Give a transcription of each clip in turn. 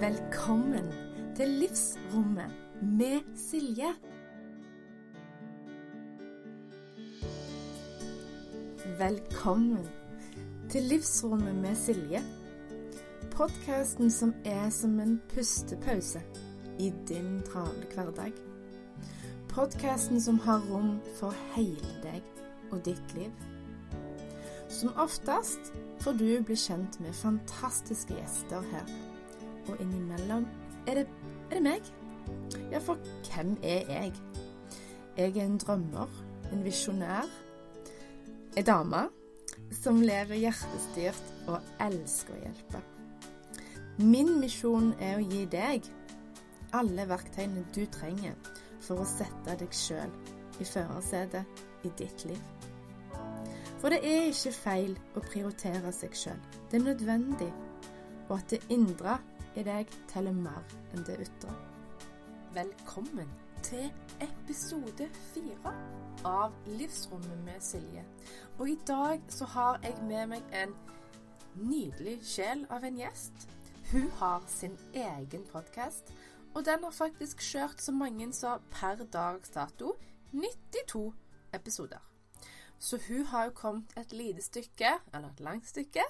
Velkommen til Livsrommet med Silje. Velkommen til Livsrommet med Silje. Podkasten som er som en pustepause i din travle hverdag. Podkasten som har rom for hele deg og ditt liv. Som oftest får du bli kjent med fantastiske gjester her. Og innimellom er det, er det meg. Ja, for hvem er jeg? Jeg er en drømmer, en visjonær, ei dame som lever hjertestyrt og elsker å hjelpe. Min misjon er å gi deg alle verktøyene du trenger for å sette deg sjøl i førersetet i ditt liv. For det er ikke feil å prioritere seg sjøl. Det er nødvendig, og at det indre i deg teller mer enn det ytre. Velkommen til episode fire av Livsrommet med Silje. Og i dag så har jeg med meg en nydelig sjel av en gjest. Hun har sin egen podkast, og den har faktisk kjørt så mange som per dags dato 92 episoder. Så hun har jo kommet et lite stykke, eller et langt stykke,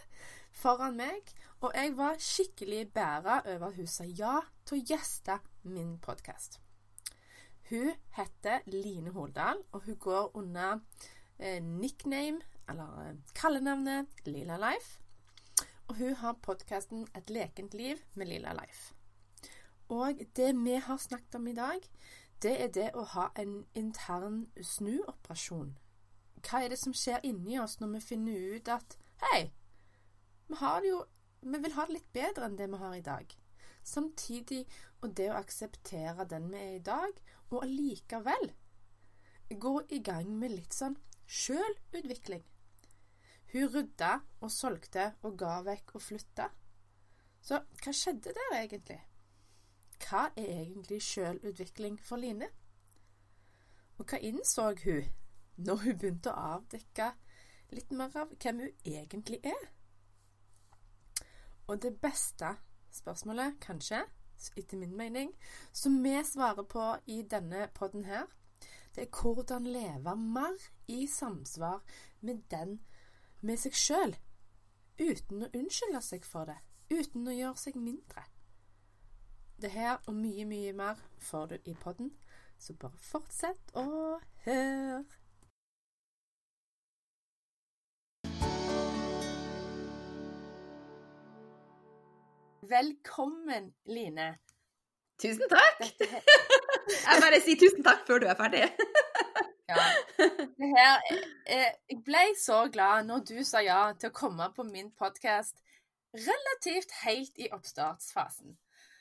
foran meg, og jeg var skikkelig bæra over at hun sa ja til å gjeste min podkast. Hun heter Line Holdal, og hun går under eh, nickname, eller eh, kallenavnet, Lila Life. Og hun har podkasten Et lekent liv med Lila Life. Og det vi har snakket om i dag, det er det å ha en intern snuoperasjon. Hva er det som skjer inni oss når vi finner ut at hei, vi, har det jo, vi vil ha det litt bedre enn det vi har i dag. Samtidig og det å akseptere den vi er i dag, og allikevel gå i gang med litt sånn sjølutvikling. Hun rydda og solgte og ga vekk og flytta. Så hva skjedde der egentlig? Hva er egentlig sjølutvikling for Line? Og hva innså hun når hun begynte å avdekke litt mer av hvem hun egentlig er? Og det beste spørsmålet, kanskje, etter min mening, som vi svarer på i denne podden her, det er hvordan leve mer i samsvar med den med seg sjøl, uten å unnskylde seg for det, uten å gjøre seg mindre. Det her og mye, mye mer får du i podden, så bare fortsett å høre. Velkommen, Line. Tusen takk! Jeg bare sier tusen takk før du er ferdig. Ja. Det her, eh, jeg ble så glad når du sa ja til å komme på min podkast relativt helt i oppstartsfasen.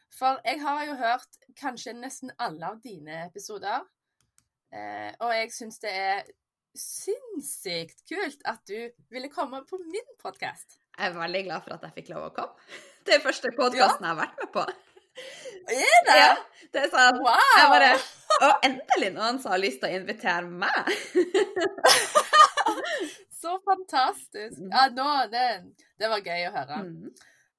For jeg har jo hørt kanskje nesten alle av dine episoder, eh, og jeg syns det er sinnssykt kult at du ville komme på min podkast. Jeg er veldig glad for at jeg fikk lov å komme. Det er første podkasten ja. jeg har vært med på. Er det? Ja, det er sånn. Wow! Jeg bare, og endelig noen som har lyst til å invitere meg. Så fantastisk. Ja, nå, det, det var gøy å høre. Mm.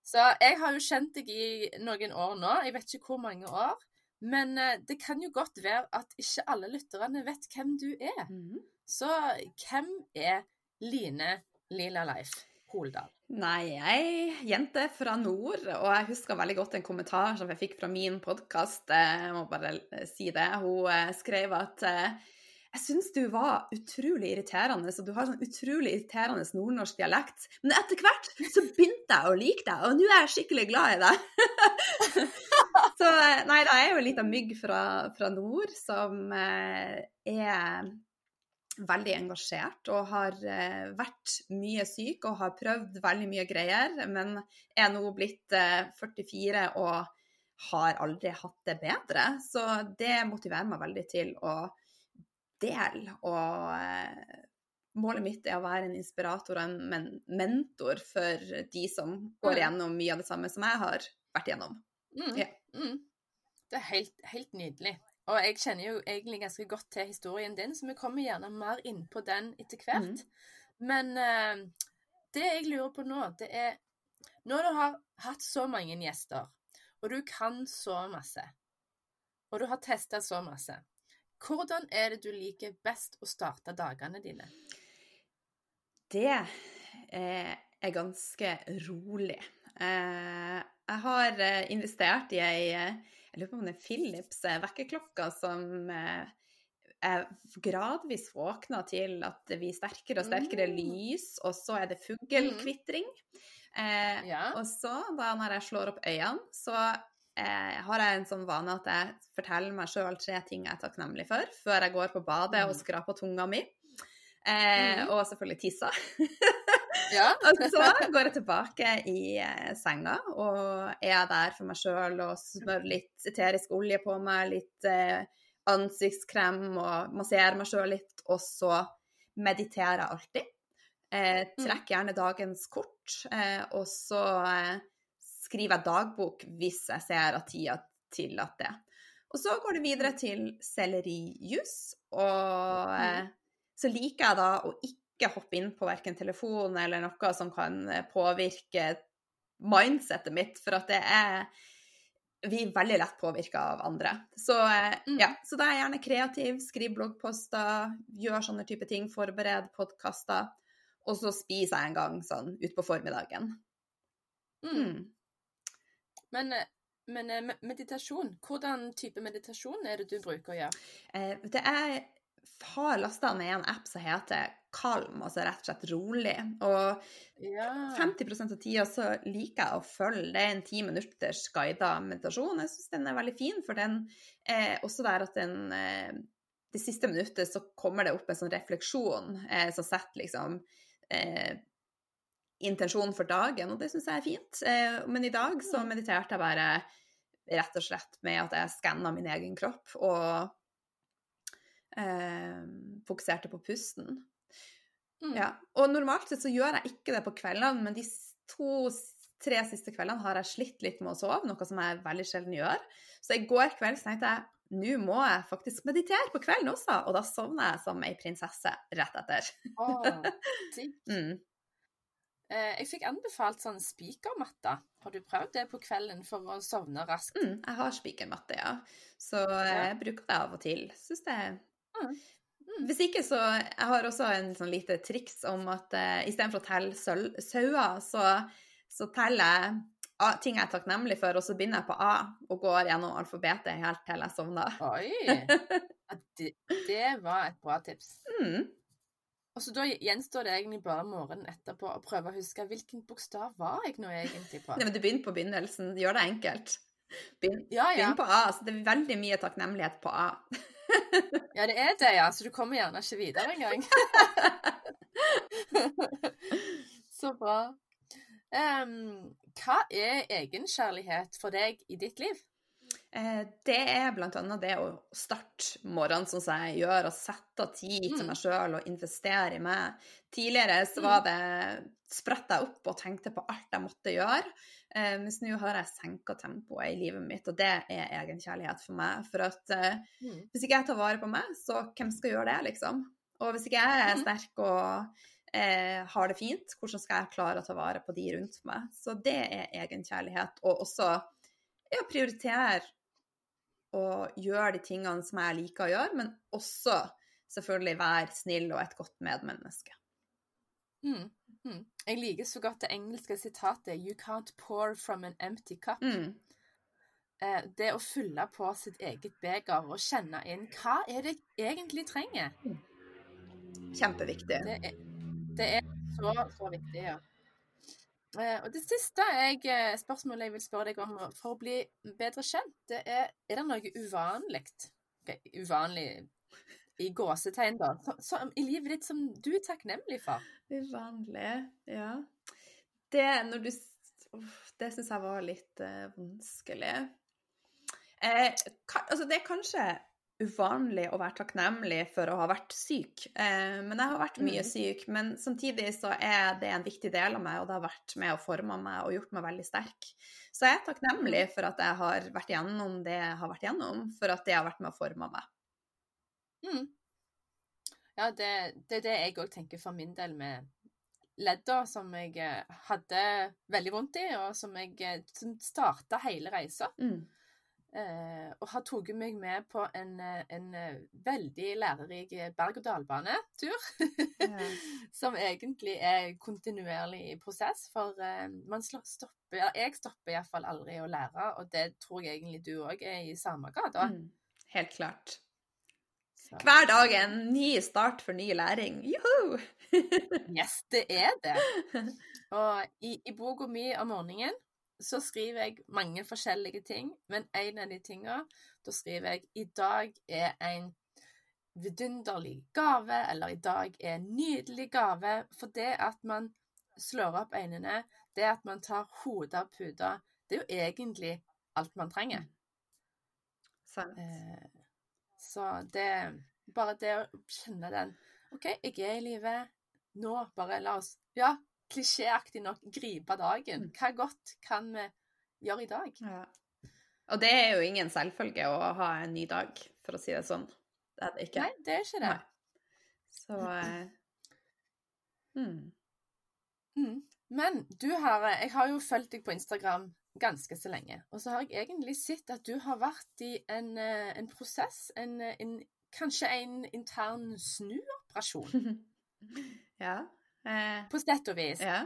Så jeg har jo kjent deg i noen år nå. Jeg vet ikke hvor mange år. Men eh, det kan jo godt være at ikke alle lytterne vet hvem du er. Mm. Så hvem er Line Lila Leif Holdal? Nei, jeg er jente fra nord, og jeg husker veldig godt en kommentar som jeg fikk fra min podkast. Jeg må bare si det. Hun eh, skrev at eh, jeg syns du var utrolig irriterende, så du har sånn utrolig irriterende nordnorsk dialekt. Men etter hvert så begynte jeg å like deg, og nå er jeg skikkelig glad i deg. så nei, da er jo en liten mygg fra, fra nord som er veldig engasjert og har eh, vært mye syk og har prøvd veldig mye greier, men er nå blitt eh, 44 og har aldri hatt det bedre. Så det motiverer meg veldig til å dele. Og eh, målet mitt er å være en inspirator og en mentor for de som går gjennom mye av det samme som jeg har vært gjennom. Mm. Ja. Mm. Det er helt, helt nydelig. Og jeg kjenner jo egentlig ganske godt til historien din, så vi kommer gjerne mer inn på den etter hvert. Mm. Men uh, det jeg lurer på nå, det er Når du har hatt så mange gjester, og du kan så masse, og du har testa så masse. Hvordan er det du liker best å starte dagene dine? Det eh, er ganske rolig. Eh, jeg har investert i ei jeg lurer på om det er Philips vekkerklokka som jeg gradvis våkna til at det blir sterkere og sterkere mm. lys, og så er det fuglekvitring. Eh, ja. Og så, da når jeg slår opp øynene, så eh, har jeg en sånn vane at jeg forteller meg sjøl tre ting jeg er takknemlig for, før jeg går på badet og mm. skraper tunga mi. Eh, mm. Og selvfølgelig tisser. ja. og så går jeg tilbake i eh, senga og er der for meg sjøl og smører litt eterisk olje på meg, litt eh, ansiktskrem og masserer meg sjøl litt, og så mediterer jeg alltid. Eh, trekker trekk gjerne dagens kort, eh, og så eh, skriver jeg dagbok hvis jeg ser at tida tillater det. Og så går det videre mm. til sellerijus, og eh, mm. så liker jeg da å ikke hoppe inn på verken telefon eller noe som kan eh, påvirke mindsettet mitt, for at det er vi er veldig lett påvirka av andre. Så, eh, mm. ja, så da er jeg gjerne kreativ, skriv bloggposter, gjør sånne type ting, forbered podkaster. Og så spiser jeg en gang sånn utpå formiddagen. Mm. mm. Men, eh, men, meditasjon, hvordan type meditasjon er det du bruker å gjøre? Det er har lasta ned en app som heter Kalm, altså rett og slett rolig. Og ja. 50% av tida så liker jeg å følge det er en ti minutters guida meditasjon. Jeg syns den er veldig fin, for den er også der at den Det siste minuttet så kommer det opp en sånn refleksjon eh, som setter liksom eh, intensjonen for dagen, og det syns jeg er fint. Eh, men i dag så mm. mediterte jeg bare rett og slett med at jeg skanna min egen kropp og eh, fokuserte på pusten. Mm. Ja. Og normalt sett så gjør jeg ikke det på kveldene, men de to-tre siste kveldene har jeg slitt litt med å sove, noe som jeg veldig sjelden gjør. Så i går kveld tenkte jeg nå må jeg faktisk meditere på kvelden også, og da sovner jeg som ei prinsesse rett etter. Oh, mm. Eh, jeg fikk anbefalt sånn spikermatte. Har du prøvd det på kvelden for å sovne raskt? Mm, jeg har spikermatte, ja. Så jeg bruker det av og til. Syns det mm. Hvis ikke, så Jeg har også en sånn lite triks om at uh, istedenfor å telle sauer, så, så teller jeg ting jeg er takknemlig for, og så begynner jeg på A og går gjennom alfabetet helt til jeg sovner. Oi! Det, det, var et bra tips. Mm. Og så Da gjenstår det egentlig bare morgenen etterpå å prøve å huske hvilken bokstav var jeg nå egentlig på. Nei, men Du begynner på begynnelsen. Gjør det enkelt. Begynn, ja, ja. begynn på A. Så det er veldig mye takknemlighet på A. ja, det er det, ja. Så du kommer gjerne ikke videre engang. så bra. Um, hva er egenkjærlighet for deg i ditt liv? Eh, det er bl.a. det å starte morgenen sånn som jeg gjør, og sette av tid til mm. meg sjøl og investere i meg. Tidligere så var mm. det spretta jeg opp og tenkte på alt jeg måtte gjøre. Eh, mens nå har jeg senka tempoet i livet mitt, og det er egenkjærlighet for meg. For at eh, mm. hvis ikke jeg tar vare på meg, så hvem skal gjøre det, liksom? Og hvis ikke jeg er sterk og eh, har det fint, hvordan skal jeg klare å ta vare på de rundt meg? Så det er egenkjærlighet. Og også ja, prioritere å gjøre de tingene som jeg liker å gjøre, men også selvfølgelig være snill og et godt medmenneske. Mm, mm. Jeg liker så godt det engelske sitatet 'You can't pour from an empty cup'. Mm. Eh, det å fylle på sitt eget beger og kjenne inn hva er det jeg egentlig trenger. Kjempeviktig. Det er, det er så, så viktig, ja. Eh, og det siste jeg, eh, spørsmålet jeg vil spørre deg om for å bli bedre kjent, det er er det noe uvanlig okay, Uvanlig i gåsetegn, da, så, så, i livet ditt som du er takknemlig for? Uvanlig, ja. Det når du Det syns jeg var litt uh, vanskelig. Eh, kan, altså, det er kanskje uvanlig å være takknemlig for å ha vært syk. Eh, men jeg har vært mye mm. syk. Men samtidig så er det en viktig del av meg, og det har vært med å forme meg og gjort meg veldig sterk. Så jeg er takknemlig mm. for at jeg har vært gjennom det jeg har vært gjennom, for at det har vært med å forme meg. Mm. Ja, det, det, er det jeg òg tenker for min del med ledda, som jeg eh, hadde veldig vondt i, og som jeg eh, som starta hele reisa. Mm. Eh, og har tatt meg med på en, eh, en veldig lærerik berg-og-dal-bane-tur. Ja. som egentlig er kontinuerlig i prosess. For eh, man stopper Jeg stopper iallfall aldri å lære, og det tror jeg egentlig du òg er i samme grad. Mm. Helt klart. Hver dag er en ny start for ny læring. Joho! Yes, det er det. Og i, i boka mi om morgenen så skriver jeg mange forskjellige ting, men en av de tinga, da skriver jeg i dag er en vidunderlig gave, eller i dag er en nydelig gave. For det at man slår opp øynene, det at man tar hodet av puta, det er jo egentlig alt man trenger. Sant. Eh, så det Bare det å kjenne den OK, jeg er i live. Nå bare la oss Ja, klisjéaktig nok gripe dagen. Mm. Hva godt kan vi gjøre i dag? Ja. Og det er jo ingen selvfølge å ha en ny dag, for å si det sånn. Det er det ikke. Nei, det er ikke det. Nei. Så eh, hmm. Mm. Men du har Jeg har jo fulgt deg på Instagram ganske så lenge. Og så har jeg egentlig sett at du har vært i en, eh, en prosess, en, eh, en, kanskje en intern snuoperasjon, Ja. Eh, på sett og vis. ja.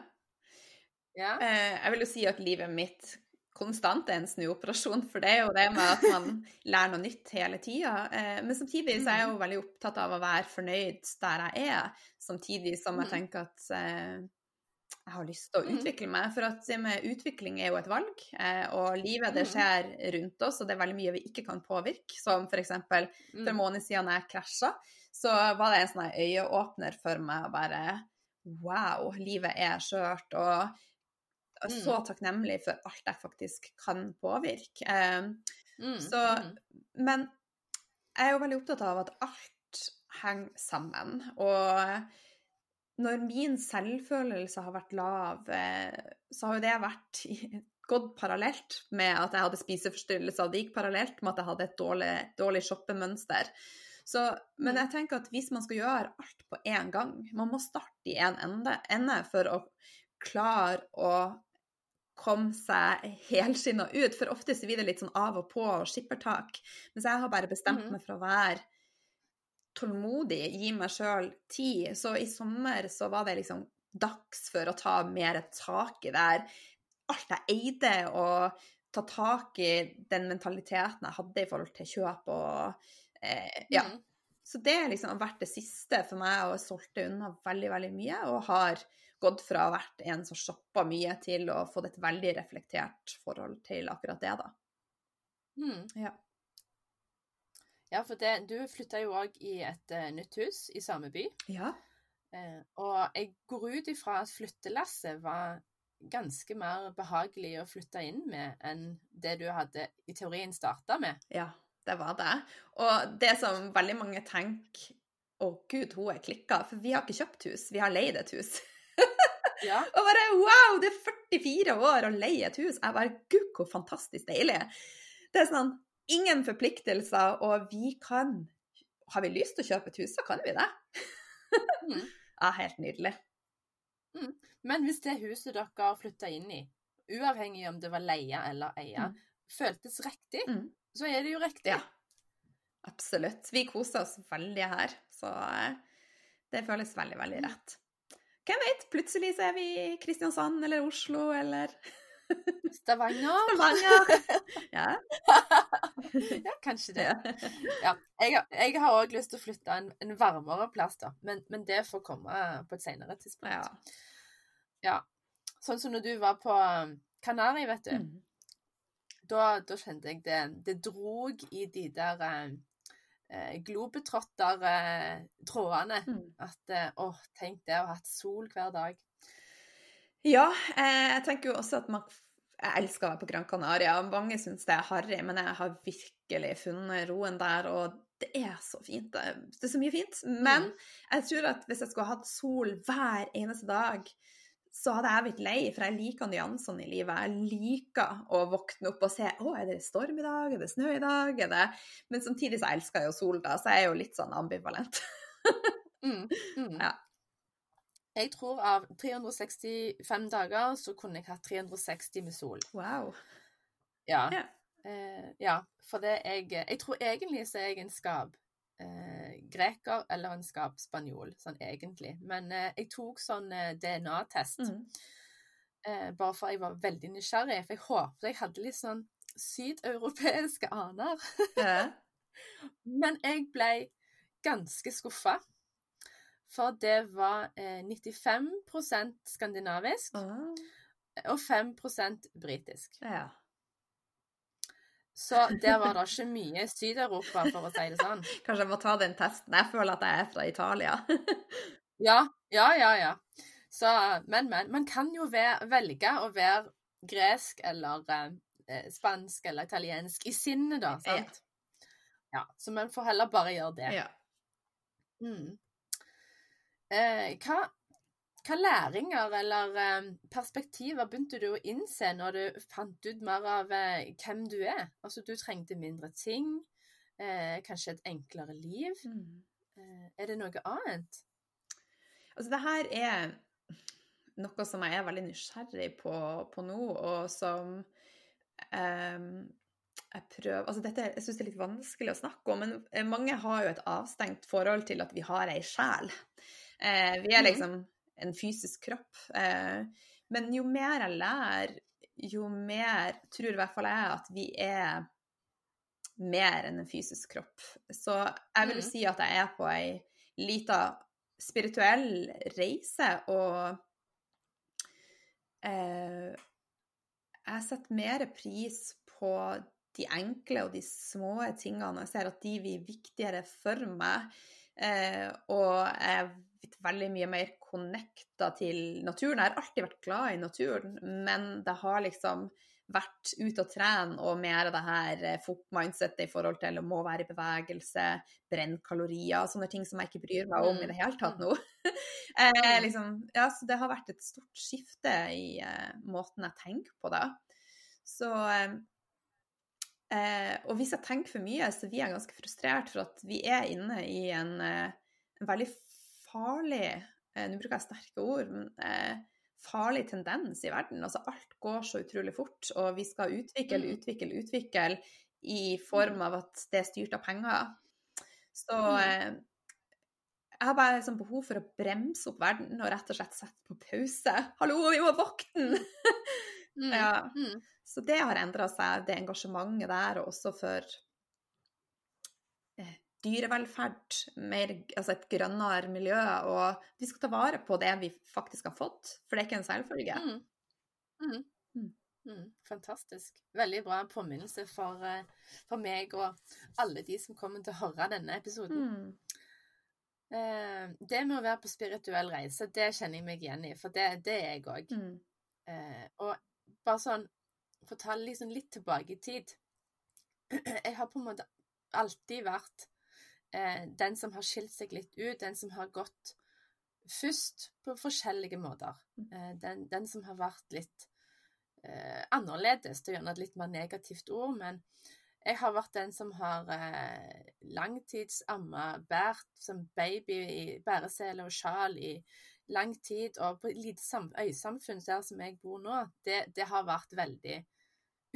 Ja. Eh, jeg vil jo si at livet mitt konstant er en snuoperasjon, for det er jo det med at man lærer noe nytt hele tida. Eh, men samtidig så er jeg jo veldig opptatt av å være fornøyd der jeg er, samtidig som jeg Mhm. tenker at eh, jeg har lyst til å Mhm. utvikle meg. For at utvikling er jo et valg, eh, og livet det Mhm. skjer rundt oss, og det er veldig mye vi ikke kan påvirke. Som for eksempel for en Mm. måned siden jeg krasja, så var det en sånn øyeåpner for meg å bare Wow, livet er skjørt, og så takknemlig for alt jeg faktisk kan påvirke. Eh, Mm. så, mm. men jeg er jo veldig opptatt av at alt henger sammen. Og når min selvfølelse har vært lav, eh, så har jo det vært gått parallelt med at jeg hadde spiseforstyrrelser. Det gikk parallelt med at jeg hadde et dårlig, dårlig shoppemønster. Så, men jeg tenker at hvis man skal gjøre alt på én gang Man må starte i én ende, ende for å klare å komme seg helskinna ut. For ofte så blir det litt sånn av og på og skippertak. Mens jeg har bare bestemt Mhm. meg for å være tålmodig, gi meg sjøl tid. Så i sommer så var det liksom dags for å ta mer tak i det her. Alt jeg eide, og ta tak i den mentaliteten jeg hadde i forhold til kjøp og eh, Ja. Mm. Så det har liksom vært det siste for meg, og jeg solgte unna veldig, veldig mye. Og har gått fra å ha vært en som shoppa mye, til å få et veldig reflektert forhold til akkurat det, da. Mm. Ja. Ja, for det, du flytta jo òg i et uh, nytt hus i samme by. Ja. Uh, og jeg går ut ifra at flyttelasset var ganske mer behagelig å flytte inn med enn det du hadde i teorien starta med. Ja, det var det. Og det som veldig mange tenker Å, gud, hun er klikka. For vi har ikke kjøpt hus, vi har leid et hus. Ja. Og bare wow, det er 44 år å leie et hus. Jeg bare gud, hvor fantastisk deilig. Det er sånn ingen forpliktelser, og vi kan Har vi lyst til å kjøpe et hus, så kan vi det. Mm. Ja, helt nydelig. Men hvis det huset dere flytta inn i, uavhengig om det var leie eller eie, Mm. føltes riktig, Mm. så er det jo riktig. Ja. Absolutt. Vi koser oss veldig her, så eh, det føles veldig, veldig rett. Hvem vet, plutselig så er vi i Kristiansand eller Oslo eller Stavanger? Stavanger. Ja. ja, kanskje det. Ja. Jeg, jeg har òg lyst til å flytte en, en varmere plass, da. Men, men det får komme på et senere tidspunkt. ja. Ja. Sånn som når du var på um, Kanari, vet du. Mm. Da, da kjente jeg det Det drog i de der eh, eh, globetrotter-trådene. Mm. At eh, åh, tenk det å ha hatt sol hver dag. Ja, eh, jeg tenker jo også at man Jeg elsker å være på Gran Canaria. Mange syns det er harry, men jeg har virkelig funnet roen der, og det er så fint. Det er, er så mye fint. Men Mm. jeg tror at hvis jeg skulle hatt sol hver eneste dag, så hadde jeg blitt lei, for jeg liker nyansene i livet. Jeg liker å våkne opp og se å, er det storm i dag, er det snø i dag, er det Men samtidig så elsker jeg jo sol, da, så jeg er jo litt sånn ambivalent. Mm, mm. Ja. Jeg tror av 365 dager så kunne jeg hatt 360 med sol. Wow. Ja. Yeah. Eh, ja, for det jeg Jeg tror egentlig så er jeg en skap eh, greker eller en skap spanjol, sånn egentlig. Men eh, jeg tok sånn eh, DNA-test. Mm. Eh, bare for jeg var veldig nysgjerrig. For jeg håpet jeg hadde litt sånn sydeuropeiske aner. Yeah. Men jeg ble ganske skuffa. For det var eh, 95% skandinavisk Ah. og 5% britisk. ja. Så der var det ikke mye Syd-Europa, for å si det sånn. Kanskje jeg må ta den testen. Jeg føler at jeg er fra Italia. Ja, ja, ja. ja. Så, men, men. Man kan jo velge å være gresk eller eh, spansk eller italiensk i sinnet, da. Ja. Ja, Så man får heller bare gjøre det. ja. Mm. Eh, hva, hva læringer eller eh, perspektiver begynte du å innse når du fant ut mer av eh, hvem du er? Altså, du trengte mindre ting, eh, kanskje et enklere liv. Mm. Eh, er det noe annet? Altså, det her er noe som jeg er veldig nysgjerrig på, på nå, og som ehm, jeg prøver Altså, dette jeg synes det er litt vanskelig å snakke om, men mange har jo et avstengt forhold til at vi har ei sjel. Eh, vi er Mhm. liksom en fysisk kropp. Eh, men jo mer jeg lærer, jo mer tror i hvert fall jeg at vi er mer enn en fysisk kropp. Så jeg vil Mhm. si at jeg er på ei lita spirituell reise, og eh, jeg setter mer pris på de enkle og de små tingene. Jeg ser at de blir viktigere for meg, og jeg er blitt veldig mye mer connecta til naturen. Jeg har alltid vært glad i naturen, men det har liksom vært ute og trene og mer av det her eh, FOP-mindsetet i forhold til å må være i bevegelse, brenne kalorier, sånne ting som jeg ikke bryr meg om i det hele tatt nå. eh, liksom, ja, så det har vært et stort skifte i eh, måten jeg tenker på det. Så eh, eh, Og hvis jeg tenker for mye, så blir jeg ganske frustrert for at vi er inne i en, eh, en veldig farlig eh, Nå bruker jeg sterke ord, men eh, farlig tendens i verden. Altså alt går så utrolig fort, og vi skal utvikle, Mm. utvikle, utvikle i form av at det er styrt av penger. Så Mm. eh, jeg har bare liksom behov for å bremse opp verden og rett og slett sette på pause. Hallo, vi må våkne! Mm. Ja. Mm. Så det har endra seg, det engasjementet der, og også for eh, dyrevelferd, mer, altså et grønnere miljø, og vi skal ta vare på det vi faktisk har fått, for det er ikke en selvfølge. Mm. Mm. Mm. Fantastisk. Veldig bra påminnelse for, eh, for meg og alle de som kommer til å høre denne episoden. Mm. Eh, det med å være på spirituell reise, det kjenner jeg meg igjen i, for det, det er jeg òg. Mm. Eh, og bare sånn For å ta liksom litt tilbake i tid. Jeg har på en måte alltid vært eh, den som har skilt seg litt ut, den som har gått først på forskjellige måter. Eh, den, den som har vært litt eh, annerledes, det er gjerne et litt mer negativt ord, men jeg har vært den som har eh, langtidsamma, båret som baby i bæresele og sjal i lang tid, og på et lite sam øysamfunn der som jeg bor nå, det, det har vært veldig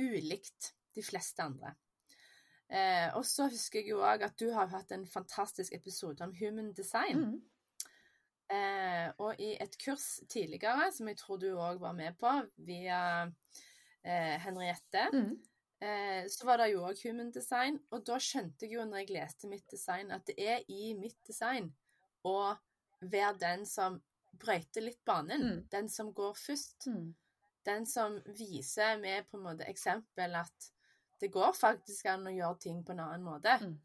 ulikt de fleste andre. Eh, og så husker jeg jo òg at du har hatt en fantastisk episode om human design. Mm. Eh, og i et kurs tidligere, som jeg tror du òg var med på, via eh, Henriette, Mm. eh, så var det jo òg human design. Og da skjønte jeg jo når jeg leste mitt design, at det er i mitt design å være den som brøyter litt banen. Mm. Den som går først. Mm. Den som viser med på en måte eksempel at det går faktisk an å gjøre ting på en annen måte. Mm.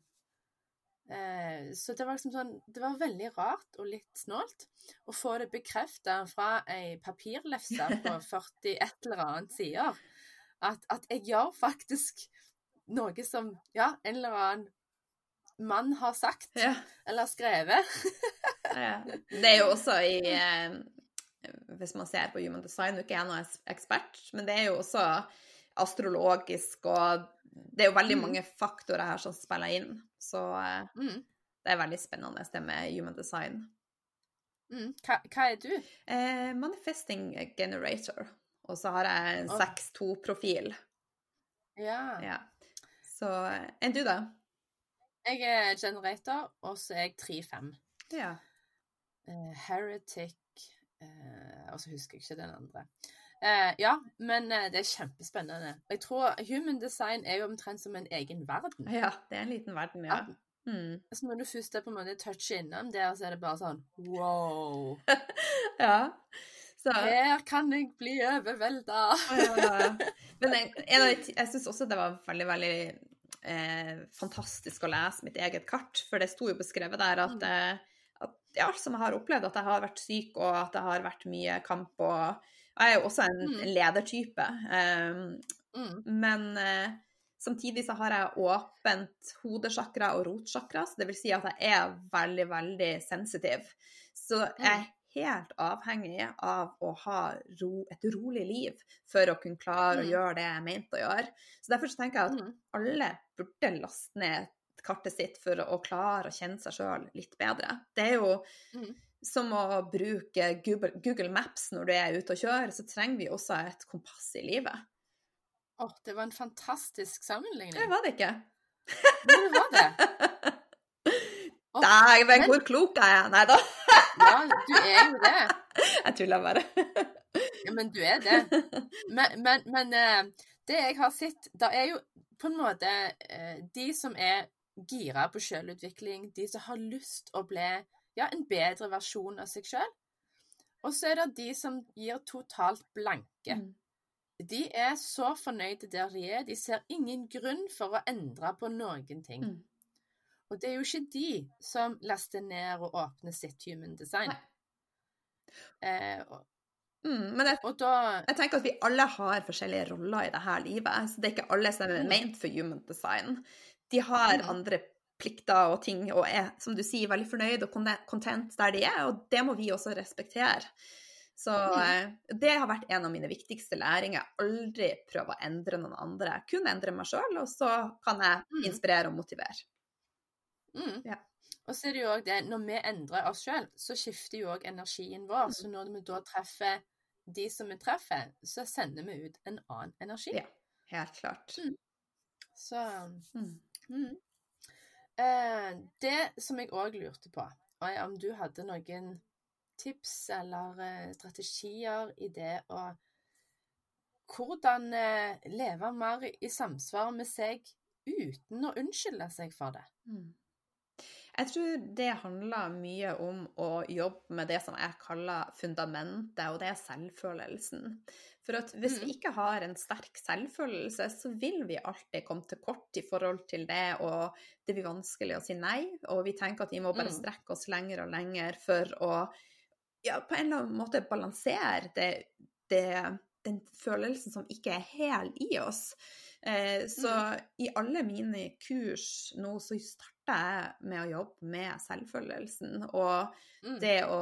Eh, så det var liksom sånn Det var veldig rart og litt snålt å få det bekrefta fra ei papirlefse på 40 et eller annet sider. At, at jeg gjør faktisk noe som ja, en eller annen mann har sagt Ja. eller skrevet. Ja. Det er jo også i eh, Hvis man ser på human design, nå er ikke jeg noen ekspert, men det er jo også astrologisk, og det er jo veldig Mm. mange faktorer her som spiller inn. Så eh, Mm. det er veldig spennende, det med human design. Mm. Hva, hva, er du? Eh, manifesting generator. Og så har jeg en 6-2-profil. Ja. ja. Så enn du, da? Jeg er generator, og så er jeg 3-5. Ja. Uh, heretic uh, Og så husker jeg ikke den andre. Uh, ja, men det er kjempespennende. Og jeg tror human design er jo omtrent som en egen verden. Ja, det er en liten verden, ja. ja. Mm. Så når du først er på en måte toucher innom der, så er det bare sånn wow. ja. Så. Her kan jeg bli overvelda. ja, Men jeg, jeg, jeg syns også det var veldig, veldig eh, fantastisk å lese mitt eget kart, for det sto jo beskrevet der at, mm. Eh, at ja, som jeg har opplevd, at jeg har vært syk, og at det har vært mye kamp. og Jeg er jo også en mm. ledertype. Um, mm. Men eh, Samtidig så har jeg åpent hodesjakra og rotsjakra, så det vil si at jeg er veldig, veldig sensitiv. Så jeg er mm. Helt avhengig av å ha ro, et rolig liv for å kunne klare å mm. gjøre det jeg mente å gjøre. Så derfor så tenker jeg at mm. alle burde laste ned kartet sitt for å klare å kjenne seg sjøl litt bedre. Det er jo som å bruke Google, Google Maps når du er ute og kjører, så trenger vi også et kompass i livet. Å, oh, det var en fantastisk sammenligning. Det var det ikke. Men det var det. Oh, Dæven, hvor klok er jeg? Nei da. Ja, du er jo det. Jeg tuller bare. ja, men du er det. Men, men, men, eh, det jeg har sett, det er jo på en måte eh, de som er gira på selvutvikling, de som har lyst å bli ja, en bedre versjon av seg sjøl. Og så er det de som gir totalt blanke. Mm. De er så fornøyde der de er. De ser ingen grunn for å endre på noen ting. Mm. Og det er jo ikke de som laster ned og åpner sitt human design. Eh, og, mm, men jeg, da, jeg, tenker at vi alle har forskjellige roller i dette livet. Så det er ikke alle som er mm. ment for human design. De har mm. andre plikter og ting og er, som du sier, veldig fornøyd og content der de er, og det må vi også respektere. Så mm. eh, det har vært en av mine viktigste læringer. Aldri prøve å endre noen andre. Kun endre meg sjøl, og så kan jeg inspirere og motivere. Mm. Ja. Og så er det jo òg det, når vi endrer oss sjøl, så skifter jo òg energien vår. Mm. Så når vi da treffer de som vi treffer, så sender vi ut en annen energi. Ja, helt klart. Mm. Så mm. eh, Det som jeg òg lurte på, er om du hadde noen tips eller eh, strategier i det å Hvordan eh, leve mer i samsvar med seg uten å unnskylde seg for det? Mm. Jeg tror det handler mye om å jobbe med det som jeg kaller fundamentet, og det er selvfølelsen. For at hvis vi mm. ikke har en sterk selvfølelse, så vil vi alltid komme til kort i forhold til det, og det blir vanskelig å si nei. Og vi tenker at vi må bare mm. strekke oss lenger og lenger for å ja, på en eller annen måte balansere det, det, den følelsen som ikke er hel i oss. Eh, så mm. i alle mine kurs nå så starter jeg med å jobbe med selvfølelsen. Og mm. det å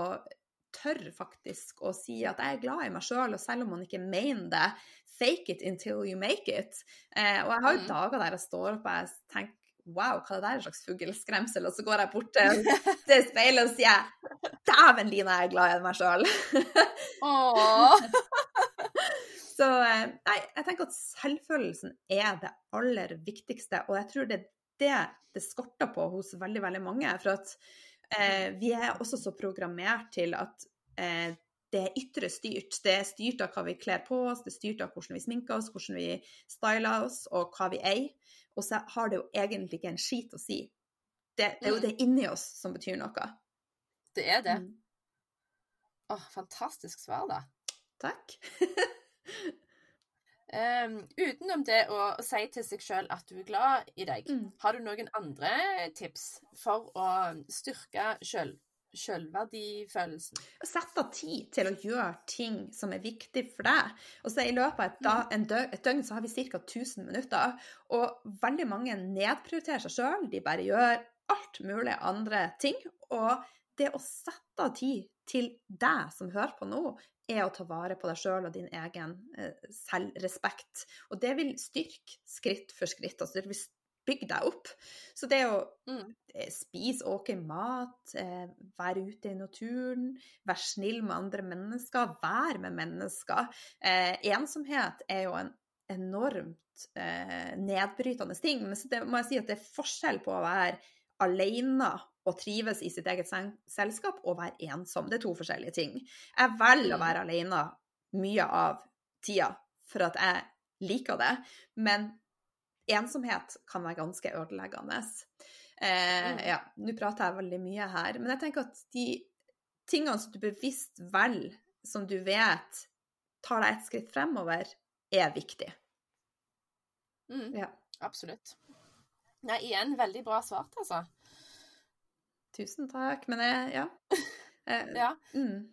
tørre faktisk å si at jeg er glad i meg sjøl, og selv om man ikke mener det, fake it until you make it. Eh, og jeg har jo mm. dager der jeg står opp og jeg tenker Wow, hva er det der slags fugleskremsel? Og så går jeg bort til, til speilet og sier Dæven, Line, jeg er glad i meg sjøl. så eh, nei, jeg tenker at selvfølelsen er det aller viktigste, og jeg tror det er det det skorter på hos veldig, veldig mange. For at eh, vi er også så programmert til at eh, det er ytre styrt. Det er styrt av hva vi kler på oss, det er styrt av hvordan vi sminker oss, hvordan vi styler oss, og hva vi eier. Og så har det jo egentlig ikke en skit å si. Det, det er jo mm. det inni oss som betyr noe. Det er det. Mm. Åh, fantastisk svar, da. Takk. um, utenom det å si til seg sjøl at du er glad i deg, mm. har du noen andre tips for å styrke sjøl selvverdifølelsen. Sett av tid til å gjøre ting som er viktig for deg. Og så I løpet av et, dag, mm. døgn, et døgn så har vi ca. 1000 minutter. Og veldig mange nedprioriterer seg sjøl. De bare gjør alt mulig andre ting. Og det å sette av tid til deg som hører på nå, er å ta vare på deg sjøl og din egen eh, selvrespekt. Og det vil styrke skritt for skritt. Altså det vil bygge deg opp. Så det å Mm. eh, spise ok mat, eh, være ute i naturen, være snill med andre mennesker, være med mennesker eh, Ensomhet er jo en enormt eh, nedbrytende ting, men så det må jeg si at det er forskjell på å være alene og trives i sitt eget selskap og være ensom. Det er to forskjellige ting. Jeg velger å Mm. være alene mye av tida for at jeg liker det, men ensomhet kan være ganske ødeleggende. Eh, Mm. ja, nå prater jeg veldig mye her, men jeg tenker at de tingene som du bevisst velger, som du vet tar deg et skritt fremover, er viktig. Mm. Ja. Absolutt. Nei, igjen, veldig bra svart, altså. Tusen takk. Men jeg, ja. Eh, Ja. Mm.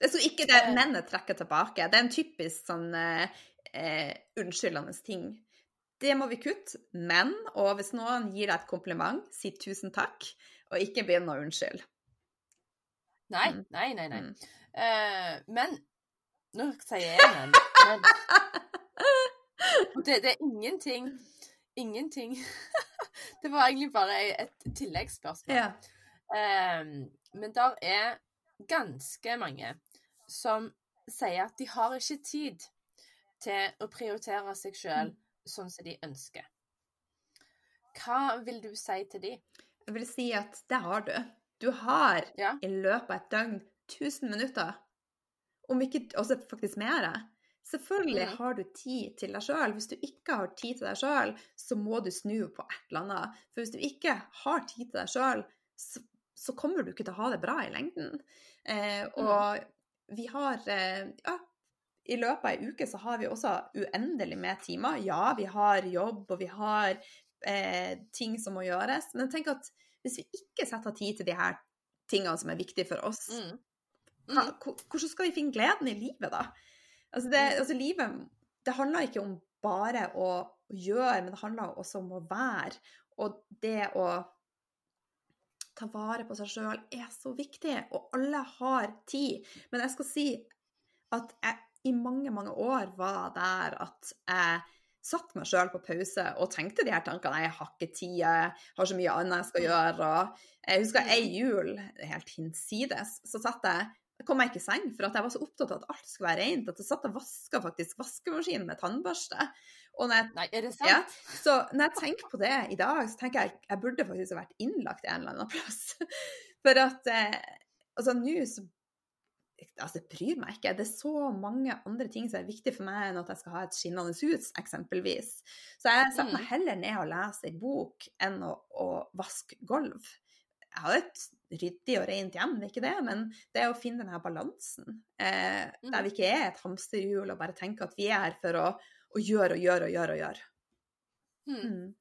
Så ikke det Eh. mennet trekker tilbake. Det er en typisk sånn eh, eh, unnskyldende ting. Det må vi kutte. Men, og hvis noen gir deg et kompliment, si tusen takk, og ikke begynn å unnskylde. Nei, Mm. nei, nei. nei. Mm. Uh, men Nå sier jeg men. men. Det, det er ingenting Ingenting Det var egentlig bare et tilleggsspørsmål. Ja. Eh, men der er ganske mange som sier at de har ikke tid til å prioritere seg sjøl sånn som de ønsker. Hva vil du si til de? Jeg vil si at det har du. Du har Ja. i løpet av et døgn 1000 minutter, om ikke også faktisk mer. Selvfølgelig mm. har du tid til deg sjøl. Hvis du ikke har tid til deg sjøl, så må du snu på et eller annet. For hvis du ikke har tid til deg sjøl, så, så kommer du ikke til å ha det bra i lengden. Eh, og vi har eh, ja, i løpet av ei uke så har vi også uendelig med timer. Ja, vi har jobb, og vi har eh, ting som må gjøres. Men tenk at hvis vi ikke setter tid til de her tingene som er viktige for oss, Mm. Mm. Da, hvordan skal vi finne gleden i livet da? Altså, det, altså livet, det handler ikke om bare å gjøre, men det handler også om å være. Og det å ta vare på seg sjøl er så viktig, og alle har tid. Men jeg skal si at jeg i mange, mange år var der at jeg satt meg sjøl på pause og tenkte de her tankene. Jeg har ikke tid, jeg har så mye annet jeg skal gjøre. Og jeg husker ei jul, helt hinsides, så satt jeg jeg kom meg ikke i seng, for at jeg var så opptatt av at alt skulle være rent, at jeg satt og vaska faktisk vaskemaskinen med tannbørste. Og når jeg Nei, er det sant? ja, så når jeg tenker på det i dag, så tenker jeg jeg burde faktisk ha vært innlagt en eller annen plass. For at eh, altså nå så Altså, det bryr meg ikke. Det er så mange andre ting som er viktig for meg enn at jeg skal ha et skinnende hus, eksempelvis. Så jeg setter meg Mm. heller ned og leser ei bok enn å, å vaske gulv. Jeg har et ryddig og rent hjem, det er ikke det, men det er å finne denne balansen. Eh, Mm. Der vi ikke er et hamsterhjul og bare tenker at vi er her for å, å gjøre og gjøre og gjøre og gjøre. Mm. Mm.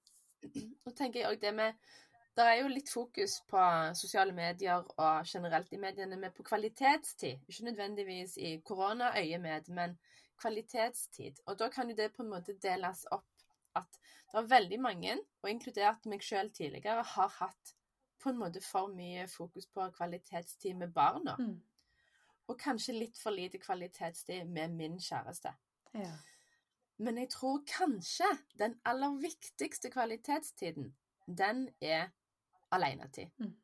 Nå tenker jeg også det med Det er jo litt fokus på sosiale medier og generelt i mediene med på kvalitetstid. Ikke nødvendigvis i koronaøyemed, men kvalitetstid. Og da kan jo det på en måte deles opp at det er veldig mange, og inkludert meg selv tidligere, har hatt på en måte for mye fokus på kvalitetstid med barna. Mm. Og kanskje litt for lite kvalitetstid med min kjæreste. Ja. Men jeg tror kanskje den aller viktigste kvalitetstiden, den er alenetid. Mm.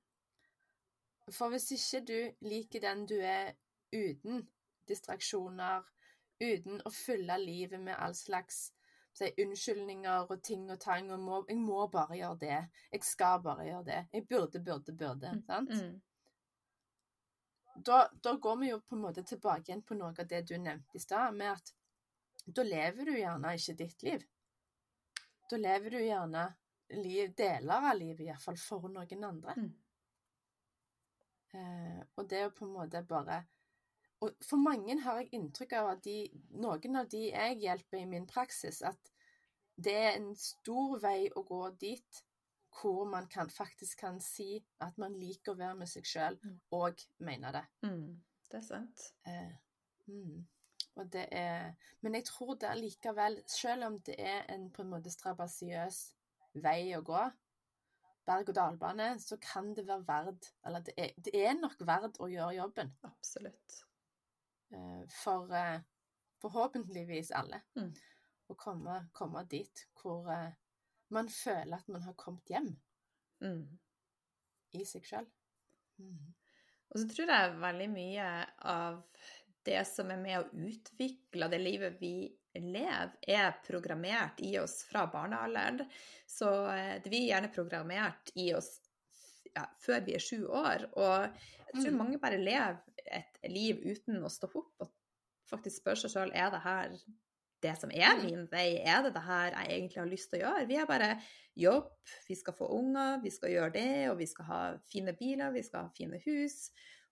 For hvis ikke du liker den du er uten distraksjoner, uten å fylle livet med all slags si, unnskyldninger og ting og tang, og må, 'jeg må bare gjøre det', 'jeg skal bare gjøre det', 'jeg burde, burde, burde', sant? Mm. da, da går vi jo på en måte tilbake igjen på noe av det du nevnte i stad, med at da lever du gjerne ikke ditt liv. Da lever du gjerne liv, deler av livet, iallfall for noen andre. Mm. Eh, og det er jo på en måte bare Og for mange har jeg inntrykk av at de, noen av de jeg hjelper i min praksis, at det er en stor vei å gå dit hvor man kan, faktisk kan si at man liker å være med seg sjøl, Mm. og mener det. Mm. Det er sant. Eh, mm. Og det er Men jeg tror det allikevel, selv om det er en på en måte strabasiøs vei å gå, berg-og-dal-bane, så kan det være verd Eller det er, det er nok verd å gjøre jobben. Absolutt. Eh, for eh, forhåpentligvis alle. Mm. Å komme, komme dit hvor, eh, man føler at man har kommet hjem Mm. i seg sjøl. Mm. Og så tror jeg veldig mye av det som er med å utvikle det livet vi lever, er programmert i oss fra barnealderen. Så det vi er gjerne programmert i oss ja, før vi er sju år. Og jeg tror Mm. mange bare lever et liv uten å stoppe opp og faktisk spørre seg sjøl er det her det som er Mm. min vei, er det det her jeg egentlig har lyst til å gjøre? Vi er bare jobb, vi skal få unger, vi skal gjøre det, og vi skal ha fine biler, vi skal ha fine hus.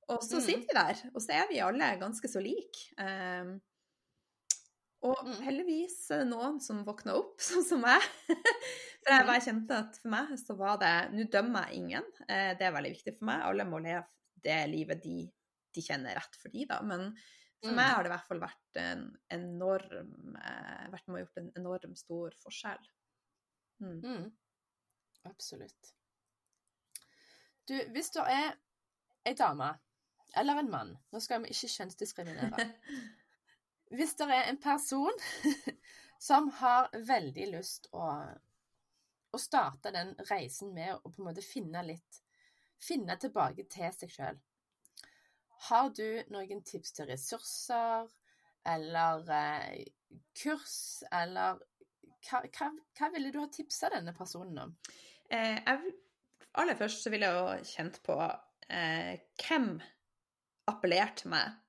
Og så Mm. sitter vi der, og så er vi alle ganske så like. Um, og Mm. heldigvis er det noen som våkner opp, sånn som meg. For jeg bare kjente at for meg så var det Nå dømmer jeg ingen, eh, det er veldig viktig for meg. Alle må leve det livet de, de kjenner rett for de, da. Men for Mm. meg har det i hvert fall vært en enorm eh, vært med og gjort en enorm stor forskjell. Mm. Mm. Absolutt. Du, hvis du er ei dame eller en mann Nå skal vi ikke kjønnsdiskriminere. Hvis det er en person som har veldig lyst å, å starte den reisen med å på en måte finne litt Finne tilbake til seg sjøl. Har du noen tips til ressurser eller eh, kurs, eller hva, hva, hva ville du ha tipsa denne personen om? Eh, jeg, aller først så ville jeg jo kjent på eh, hvem appellerte meg.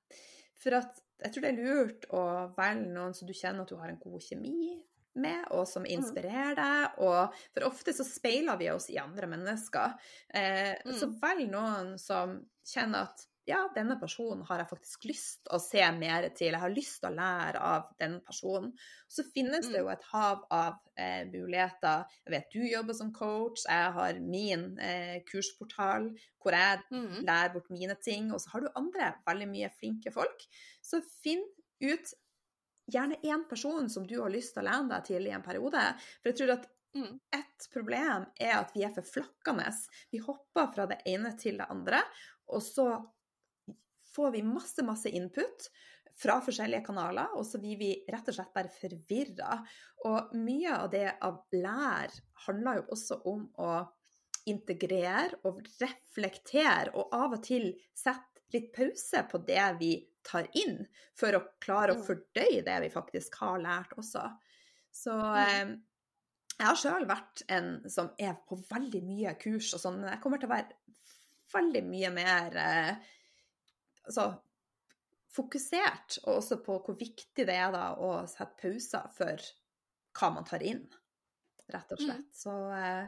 For at jeg tror det er lurt å velge noen som du kjenner at du har en god kjemi med, og som inspirerer deg. Og for ofte så speiler vi oss i andre mennesker. Eh, Mm. Så velg noen som kjenner at ja, denne personen har jeg faktisk lyst å se mer til. Jeg har lyst til å lære av den personen. Så finnes det Mm. jo et hav av eh, muligheter. Jeg vet du jobber som coach, jeg har min eh, kursportal hvor jeg Mm. lærer bort mine ting, og så har du andre veldig mye flinke folk. Så finn ut gjerne én person som du har lyst til å lene deg til i en periode. For jeg tror at Mm. et problem er at vi er for flakkende. Vi hopper fra det ene til det andre, og så får vi masse, masse input fra forskjellige kanaler, og så blir vi rett og slett bare forvirra. Og mye av det av lær handler jo også om å integrere og reflektere, og av og til sette litt pause på det vi tar inn, for å klare å fordøye det vi faktisk har lært også. Så eh, jeg har sjøl vært en som er på veldig mye kurs og sånn, men jeg kommer til å være veldig mye mer eh, altså, fokusert, og også på hvor viktig det er da å sette pauser for hva man tar inn, rett og Mm. slett. Så eh,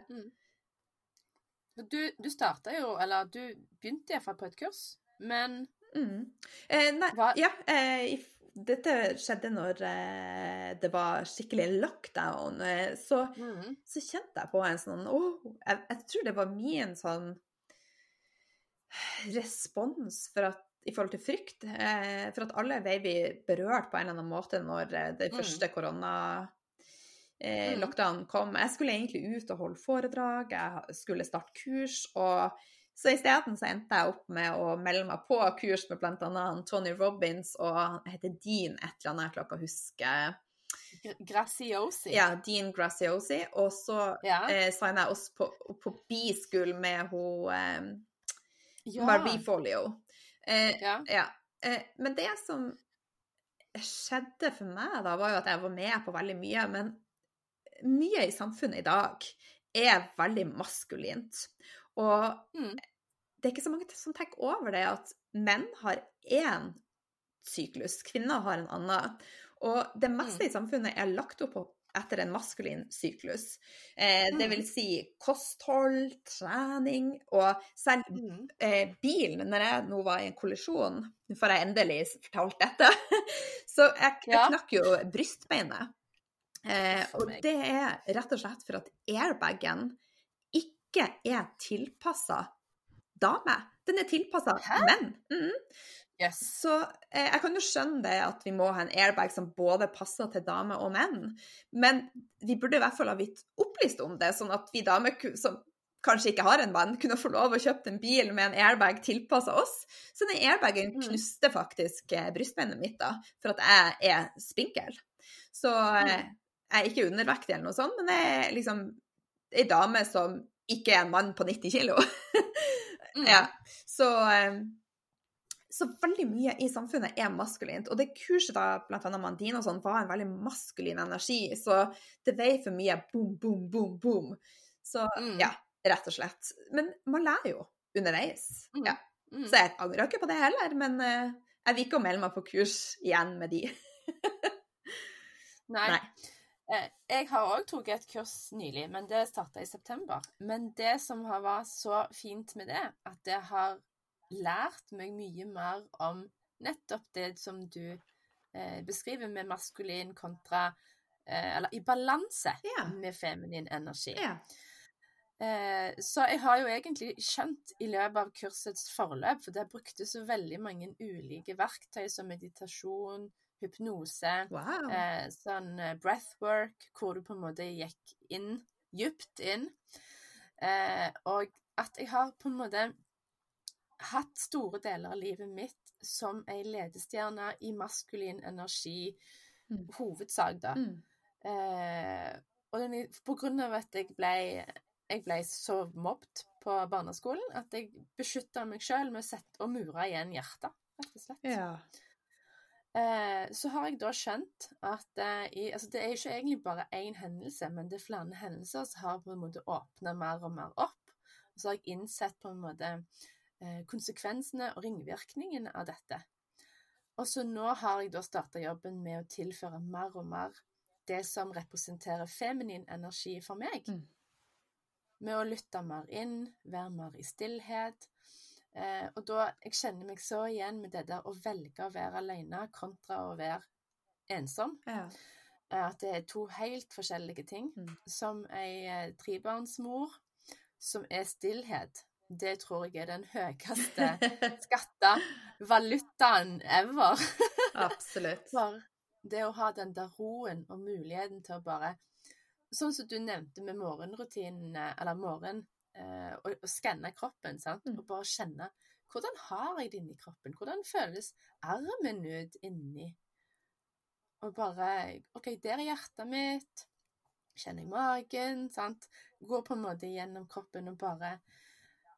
Du, du starta jo, eller du begynte iallfall på et kurs, men mm. eh, Nei, Hva- ja. Eh, dette skjedde når eh, det var skikkelig lockdown. Eh, så mm. så kjente jeg på en sånn åh, jeg, jeg tror det var min sånn respons for at, i forhold til frykt. Eh, for at alle ble vi berørt på en eller annen måte når den det Mm. første korona eh, Mm. lockdown kom. Jeg skulle egentlig ut og holde foredrag, jeg skulle starte kurs, og så isteden så endte jeg opp med å melde meg på kurs med bl.a. Tony Robins, og han heter Dean et eller annet, jeg klarer å huske. Graciosi. Ja, Dean Graciosi. Og så Ja. eh, signa jeg også på, på B-school med hun eh, ja. Barbie Folio. Eh, Ja. ja. Eh, men det som skjedde for meg da, var jo at jeg var med på veldig mye. Men mye i samfunnet i dag er veldig maskulint. Og Mm. det er ikke så mange som tenker over det at menn har én syklus, kvinner har en annen. Og det meste i samfunnet er lagt opp på etter en maskulin syklus. Eh, det Mm. vil si kosthold, trening, og selv Mm. eh, bilen, når jeg nå var i en kollisjon Nå får jeg endelig fortalt dette. Så jeg, jeg knakk jo brystbeinet. Eh, og det er rett og slett for at airbagen ikke er tilpassa dame. Den er tilpassa menn. Mm Mhm. Yes. Så eh, jeg kan jo skjønne det at vi må ha en airbag som både passer til damer og menn, men vi burde i hvert fall ha blitt opplyst om det, sånn at vi damer som kanskje ikke har en mann, kunne få lov å kjøpe en bil med en airbag tilpassa oss. Så den airbagen Mm. knuste faktisk eh, brystbeinet mitt da, for at jeg er spinkel. Så eh, Mm. jeg er ikke undervektig eller noe sånt, men jeg er liksom ei dame som ikke er en mann på 90 kilo. Mm. ja. Så, eh, så veldig mye i samfunnet er maskulint. Og det kurset da, blant annet Mandine og sånn, var en veldig maskulin energi. Så det veier for mye boom, boom, boom, boom. Så Mm. ja, rett og slett. Men man lærer jo underveis. Mm. Ja. Mm. Så jeg angrer ikke på det heller, men uh, jeg vil ikke melde meg på kurs igjen med de. Nei. Nei. Eh, Jeg har òg tatt et kurs nylig, men det starta i september. Men det som har vært så fint med det, at det har lært meg mye mer om nettopp det som du eh, beskriver med maskulin kontra eh, Eller i balanse Ja. med feminin energi. Ja. Eh, så jeg har jo egentlig skjønt i løpet av kursets forløp, for det brukte så veldig mange ulike verktøy som meditasjon, hypnose, Wow. eh, sånn eh, breathwork, hvor du på en måte gikk inn, djupt inn. Eh, og at jeg har på en måte hatt store deler av livet mitt som ei ledestjerne i maskulin energi, Mm. hovedsak, da. Mm. Eh, og den, på grunn av at jeg ble, jeg ble så mobbet på barneskolen, at jeg beskytta meg sjøl med å sette og mure igjen hjertet, rett og slett. Ja. Eh, så har jeg da skjønt at eh, i, altså det er ikke egentlig bare én hendelse, men det er flere hendelser som har på en måte åpna mer og mer opp. Og så har jeg innsett på en måte konsekvensene og ringvirkningene av dette. Og så nå har jeg da starta jobben med å tilføre mer og mer det som representerer feminin energi for meg. Mm. Med å lytte mer inn, være mer i stillhet. Eh, og da Jeg kjenner meg så igjen med det der å velge å være alene kontra å være ensom. ja. Eh, at det er to helt forskjellige ting. Mm. Som ei eh, trebarnsmor, som er stillhet, det tror jeg er den høyeste skatta valutaen ever. Absolutt. For det å ha den der roen og muligheten til å bare Sånn som du nevnte med morgenrutinene, eller morgen, eh, å, å skanne kroppen, sant? Mm. Og bare kjenne Hvordan har jeg det inni kroppen? Hvordan føles armen ut inni? Og bare OK, der er hjertet mitt. Kjenner jeg magen, sant? Går på en måte gjennom kroppen og bare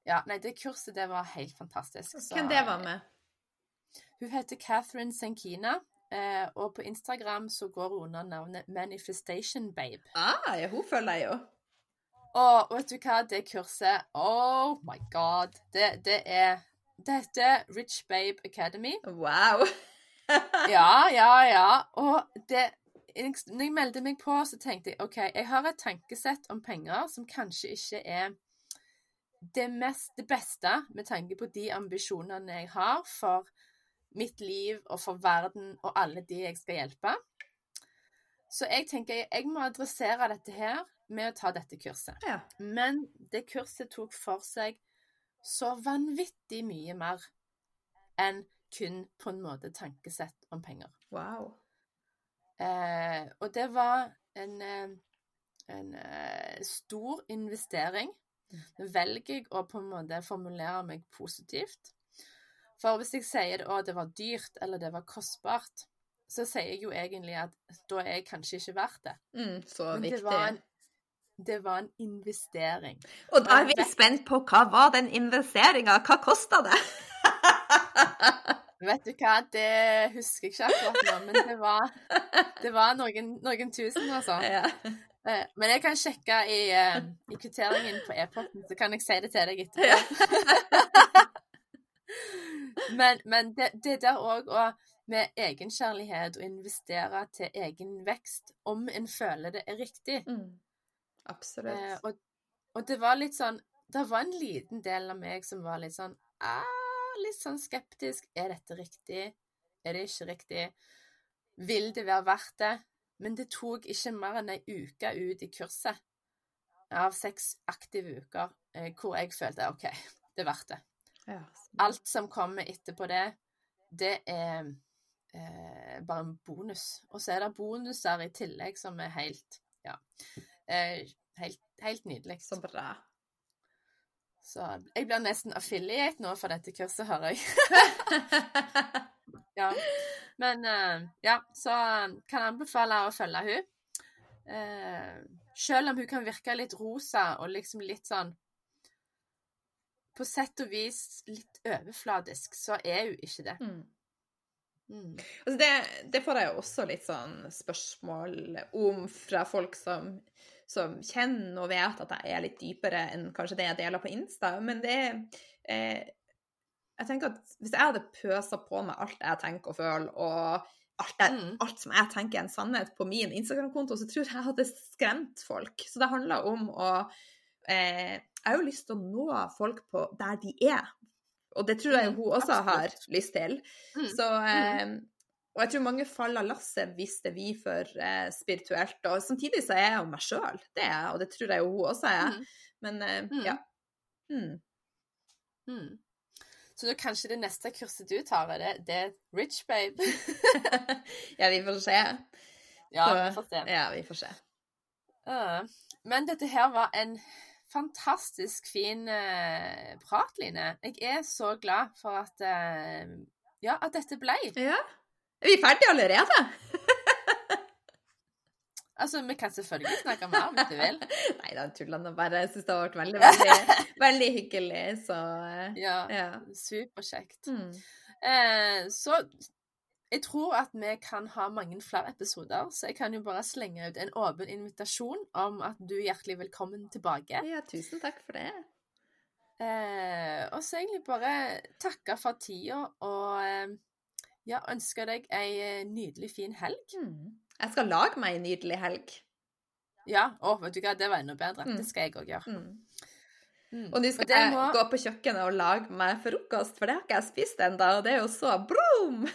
Ja, nei, det kurset, det var helt fantastisk. Så- Hvem det var med? hun heter Catherine Senkina, eh, og på Instagram så går hun under navnet Manifestation Babe. Ah, ja, hun følger jeg jo. Og vet du hva, det kurset Oh my god. Det, det er Det heter Rich Babe Academy. Wow. Ja, ja, ja. Og det Når jeg meldte meg på, så tenkte jeg OK, jeg har et tankesett om penger som kanskje ikke er det, mest, det beste med tanke på de ambisjonene jeg har for mitt liv og for verden og alle de jeg skal hjelpe. Så jeg tenker jeg må adressere dette her med å ta dette kurset. Ja. Men det kurset tok for seg så vanvittig mye mer enn kun på en måte tankesett om penger. Wow. Eh, og det var en, en, en eh, stor investering. Nå velger jeg å på en måte formulere meg positivt. For hvis jeg sier at det var dyrt eller det var kostbart, så sier jeg jo egentlig at da er jeg kanskje ikke verdt det. Mm, så Men viktig. det var en, det var en investering. Og da er vi spent på hva var den investeringa? Hva kosta det? Vet du hva, det husker jeg ikke akkurat nå, men det var, det var noen, noen tusen, altså. ja. Eh, Men jeg kan sjekke i, eh, i kvitteringen på e-posten, så kan jeg si det til deg etterpå. men men det, det der òg å med egenkjærlighet å investere til egen vekst, om en føler det er riktig. Mm. Absolutt. Eh, og, og det var litt sånn Det var en liten del av meg som var litt sånn ah, Litt sånn skeptisk. Er dette riktig? Er det ikke riktig? Vil det være verdt det? Men det tok ikke mer enn ei uke ut i kurset av seks aktive uker eh, hvor jeg følte OK, det er verdt det. ja. Alt som kommer etterpå det, det er eh, bare en bonus. Og så er det bonuser i tillegg som er helt Ja. Eh, helt, helt nydelig. Så bra. Så jeg blir nesten affiliate nå for dette kurset, hører jeg. ja. Men eh, ja, så kan jeg anbefale å følge hun. Eh, Selv om hun kan virke litt rosa og liksom litt sånn På sett og vis litt overfladisk, så er hun ikke det. Mm. Mm. Altså det, det får jeg jo også litt sånn spørsmål om fra folk som, som kjenner og vet at jeg er litt dypere enn kanskje det jeg deler på Insta. Men det er eh, Jeg tenker at hvis jeg hadde pøsa på meg alt jeg tenker og føler, og alt, jeg, Mm. alt som jeg tenker er en sannhet på min Instagram-konto, så tror jeg jeg hadde skremt folk. Så det handler om å eh, Jeg har jo lyst til å nå folk på der de er. Og det tror jeg Mm, hun også har lyst til. Mm. Så eh, Og jeg tror mange faller lasset hvis det vi for eh, spirituelt. Og samtidig så er jeg jo meg sjøl, det er jeg, og det tror jeg jo hun også er. Mm. Men eh, Mm. ja. Mm. Så da kanskje det neste kurset du tar, er det, det er Rich Babe? ja, vi får se. ja, Så- vi får se. Ja, vi får se. Uh, Men dette her var en fantastisk fin uh, prat, Line. Jeg er så glad for at uh, Ja, at dette ble. Ja. Er vi ferdige allerede? Altså, vi kan selvfølgelig snakke mer hvis du vil. Nei da, tuller nå bare. Jeg syns det har vært veldig, veldig, veldig hyggelig, så eh, Ja, ja. superkjekt. Mm. Eh, så jeg tror at vi kan ha mange flere episoder, så jeg kan jo bare slenge ut en åpen invitasjon om at du er hjertelig velkommen tilbake. ja, tusen takk for det. Eh, og så egentlig bare takke for tida og eh, ja, ønske deg ei eh, nydelig fin helg. Mm. Jeg skal lage meg en nydelig helg. Ja, å, vet du hva, det var enda bedre. Mm. Det skal jeg òg gjøre. Mm. Mm. Og nå skal jeg må- gå på kjøkkenet og lage meg frokost, for det har ikke jeg spist ennå, og det er jo så brum!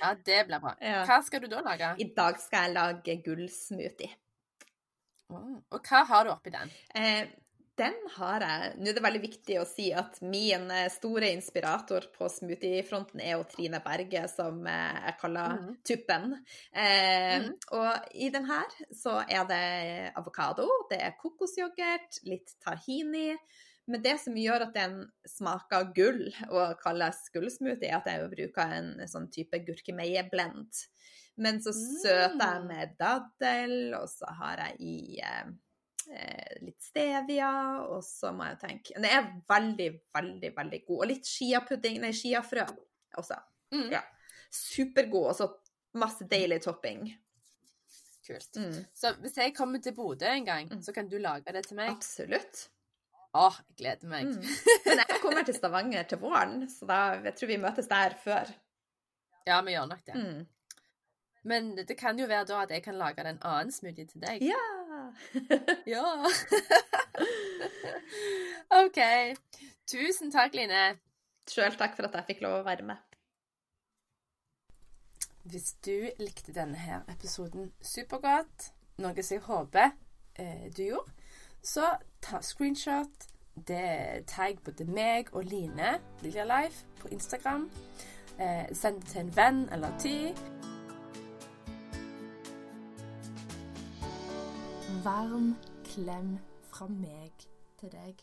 Ja, det blir bra. Ja. Hva skal du da lage? I dag skal jeg lage gullsmoothie. Oh. Og hva har du oppi den? Eh, den har jeg Nå er det veldig viktig å si at min eh, store inspirator på smoothiefronten er jo Trine Berge, som eh, jeg kaller mm. Tuppen. Eh, mm. Og i den her så er det avokado, det er kokosyoghurt, litt tahini. Men det som gjør at den smaker gull og kalles gullsmoothie, er at jeg bruker en sånn type gurkemeieblend. Men så søter jeg Mm. med daddel, og så har jeg i eh, litt stevia, og så må jeg tenke Den er veldig, veldig, veldig god. Og litt chiapudding, nei, chiafrø også. Mm. Ja. Supergod, og så masse deilig topping. Kult. Mm. Så hvis jeg kommer til Bodø en gang, Mm. så kan du lage det til meg? Absolutt. Å, jeg gleder meg. Mm. Men jeg kommer til Stavanger til våren, så da, jeg tror vi møtes der før. Ja, vi gjør nok det. Mm. Men det kan jo være da at jeg kan lage en annen smoothie til deg. Ja! Ja. OK. Tusen takk, Line. Sjøl takk for at jeg fikk lov å være med. Hvis du likte denne her episoden supergodt, noe som jeg håper eh, du gjorde, så ta screenshot. Det Tagg både meg og Line, Lilja Life, på Instagram. Eh, send det til en venn eller ti. Varm klem fra meg til deg.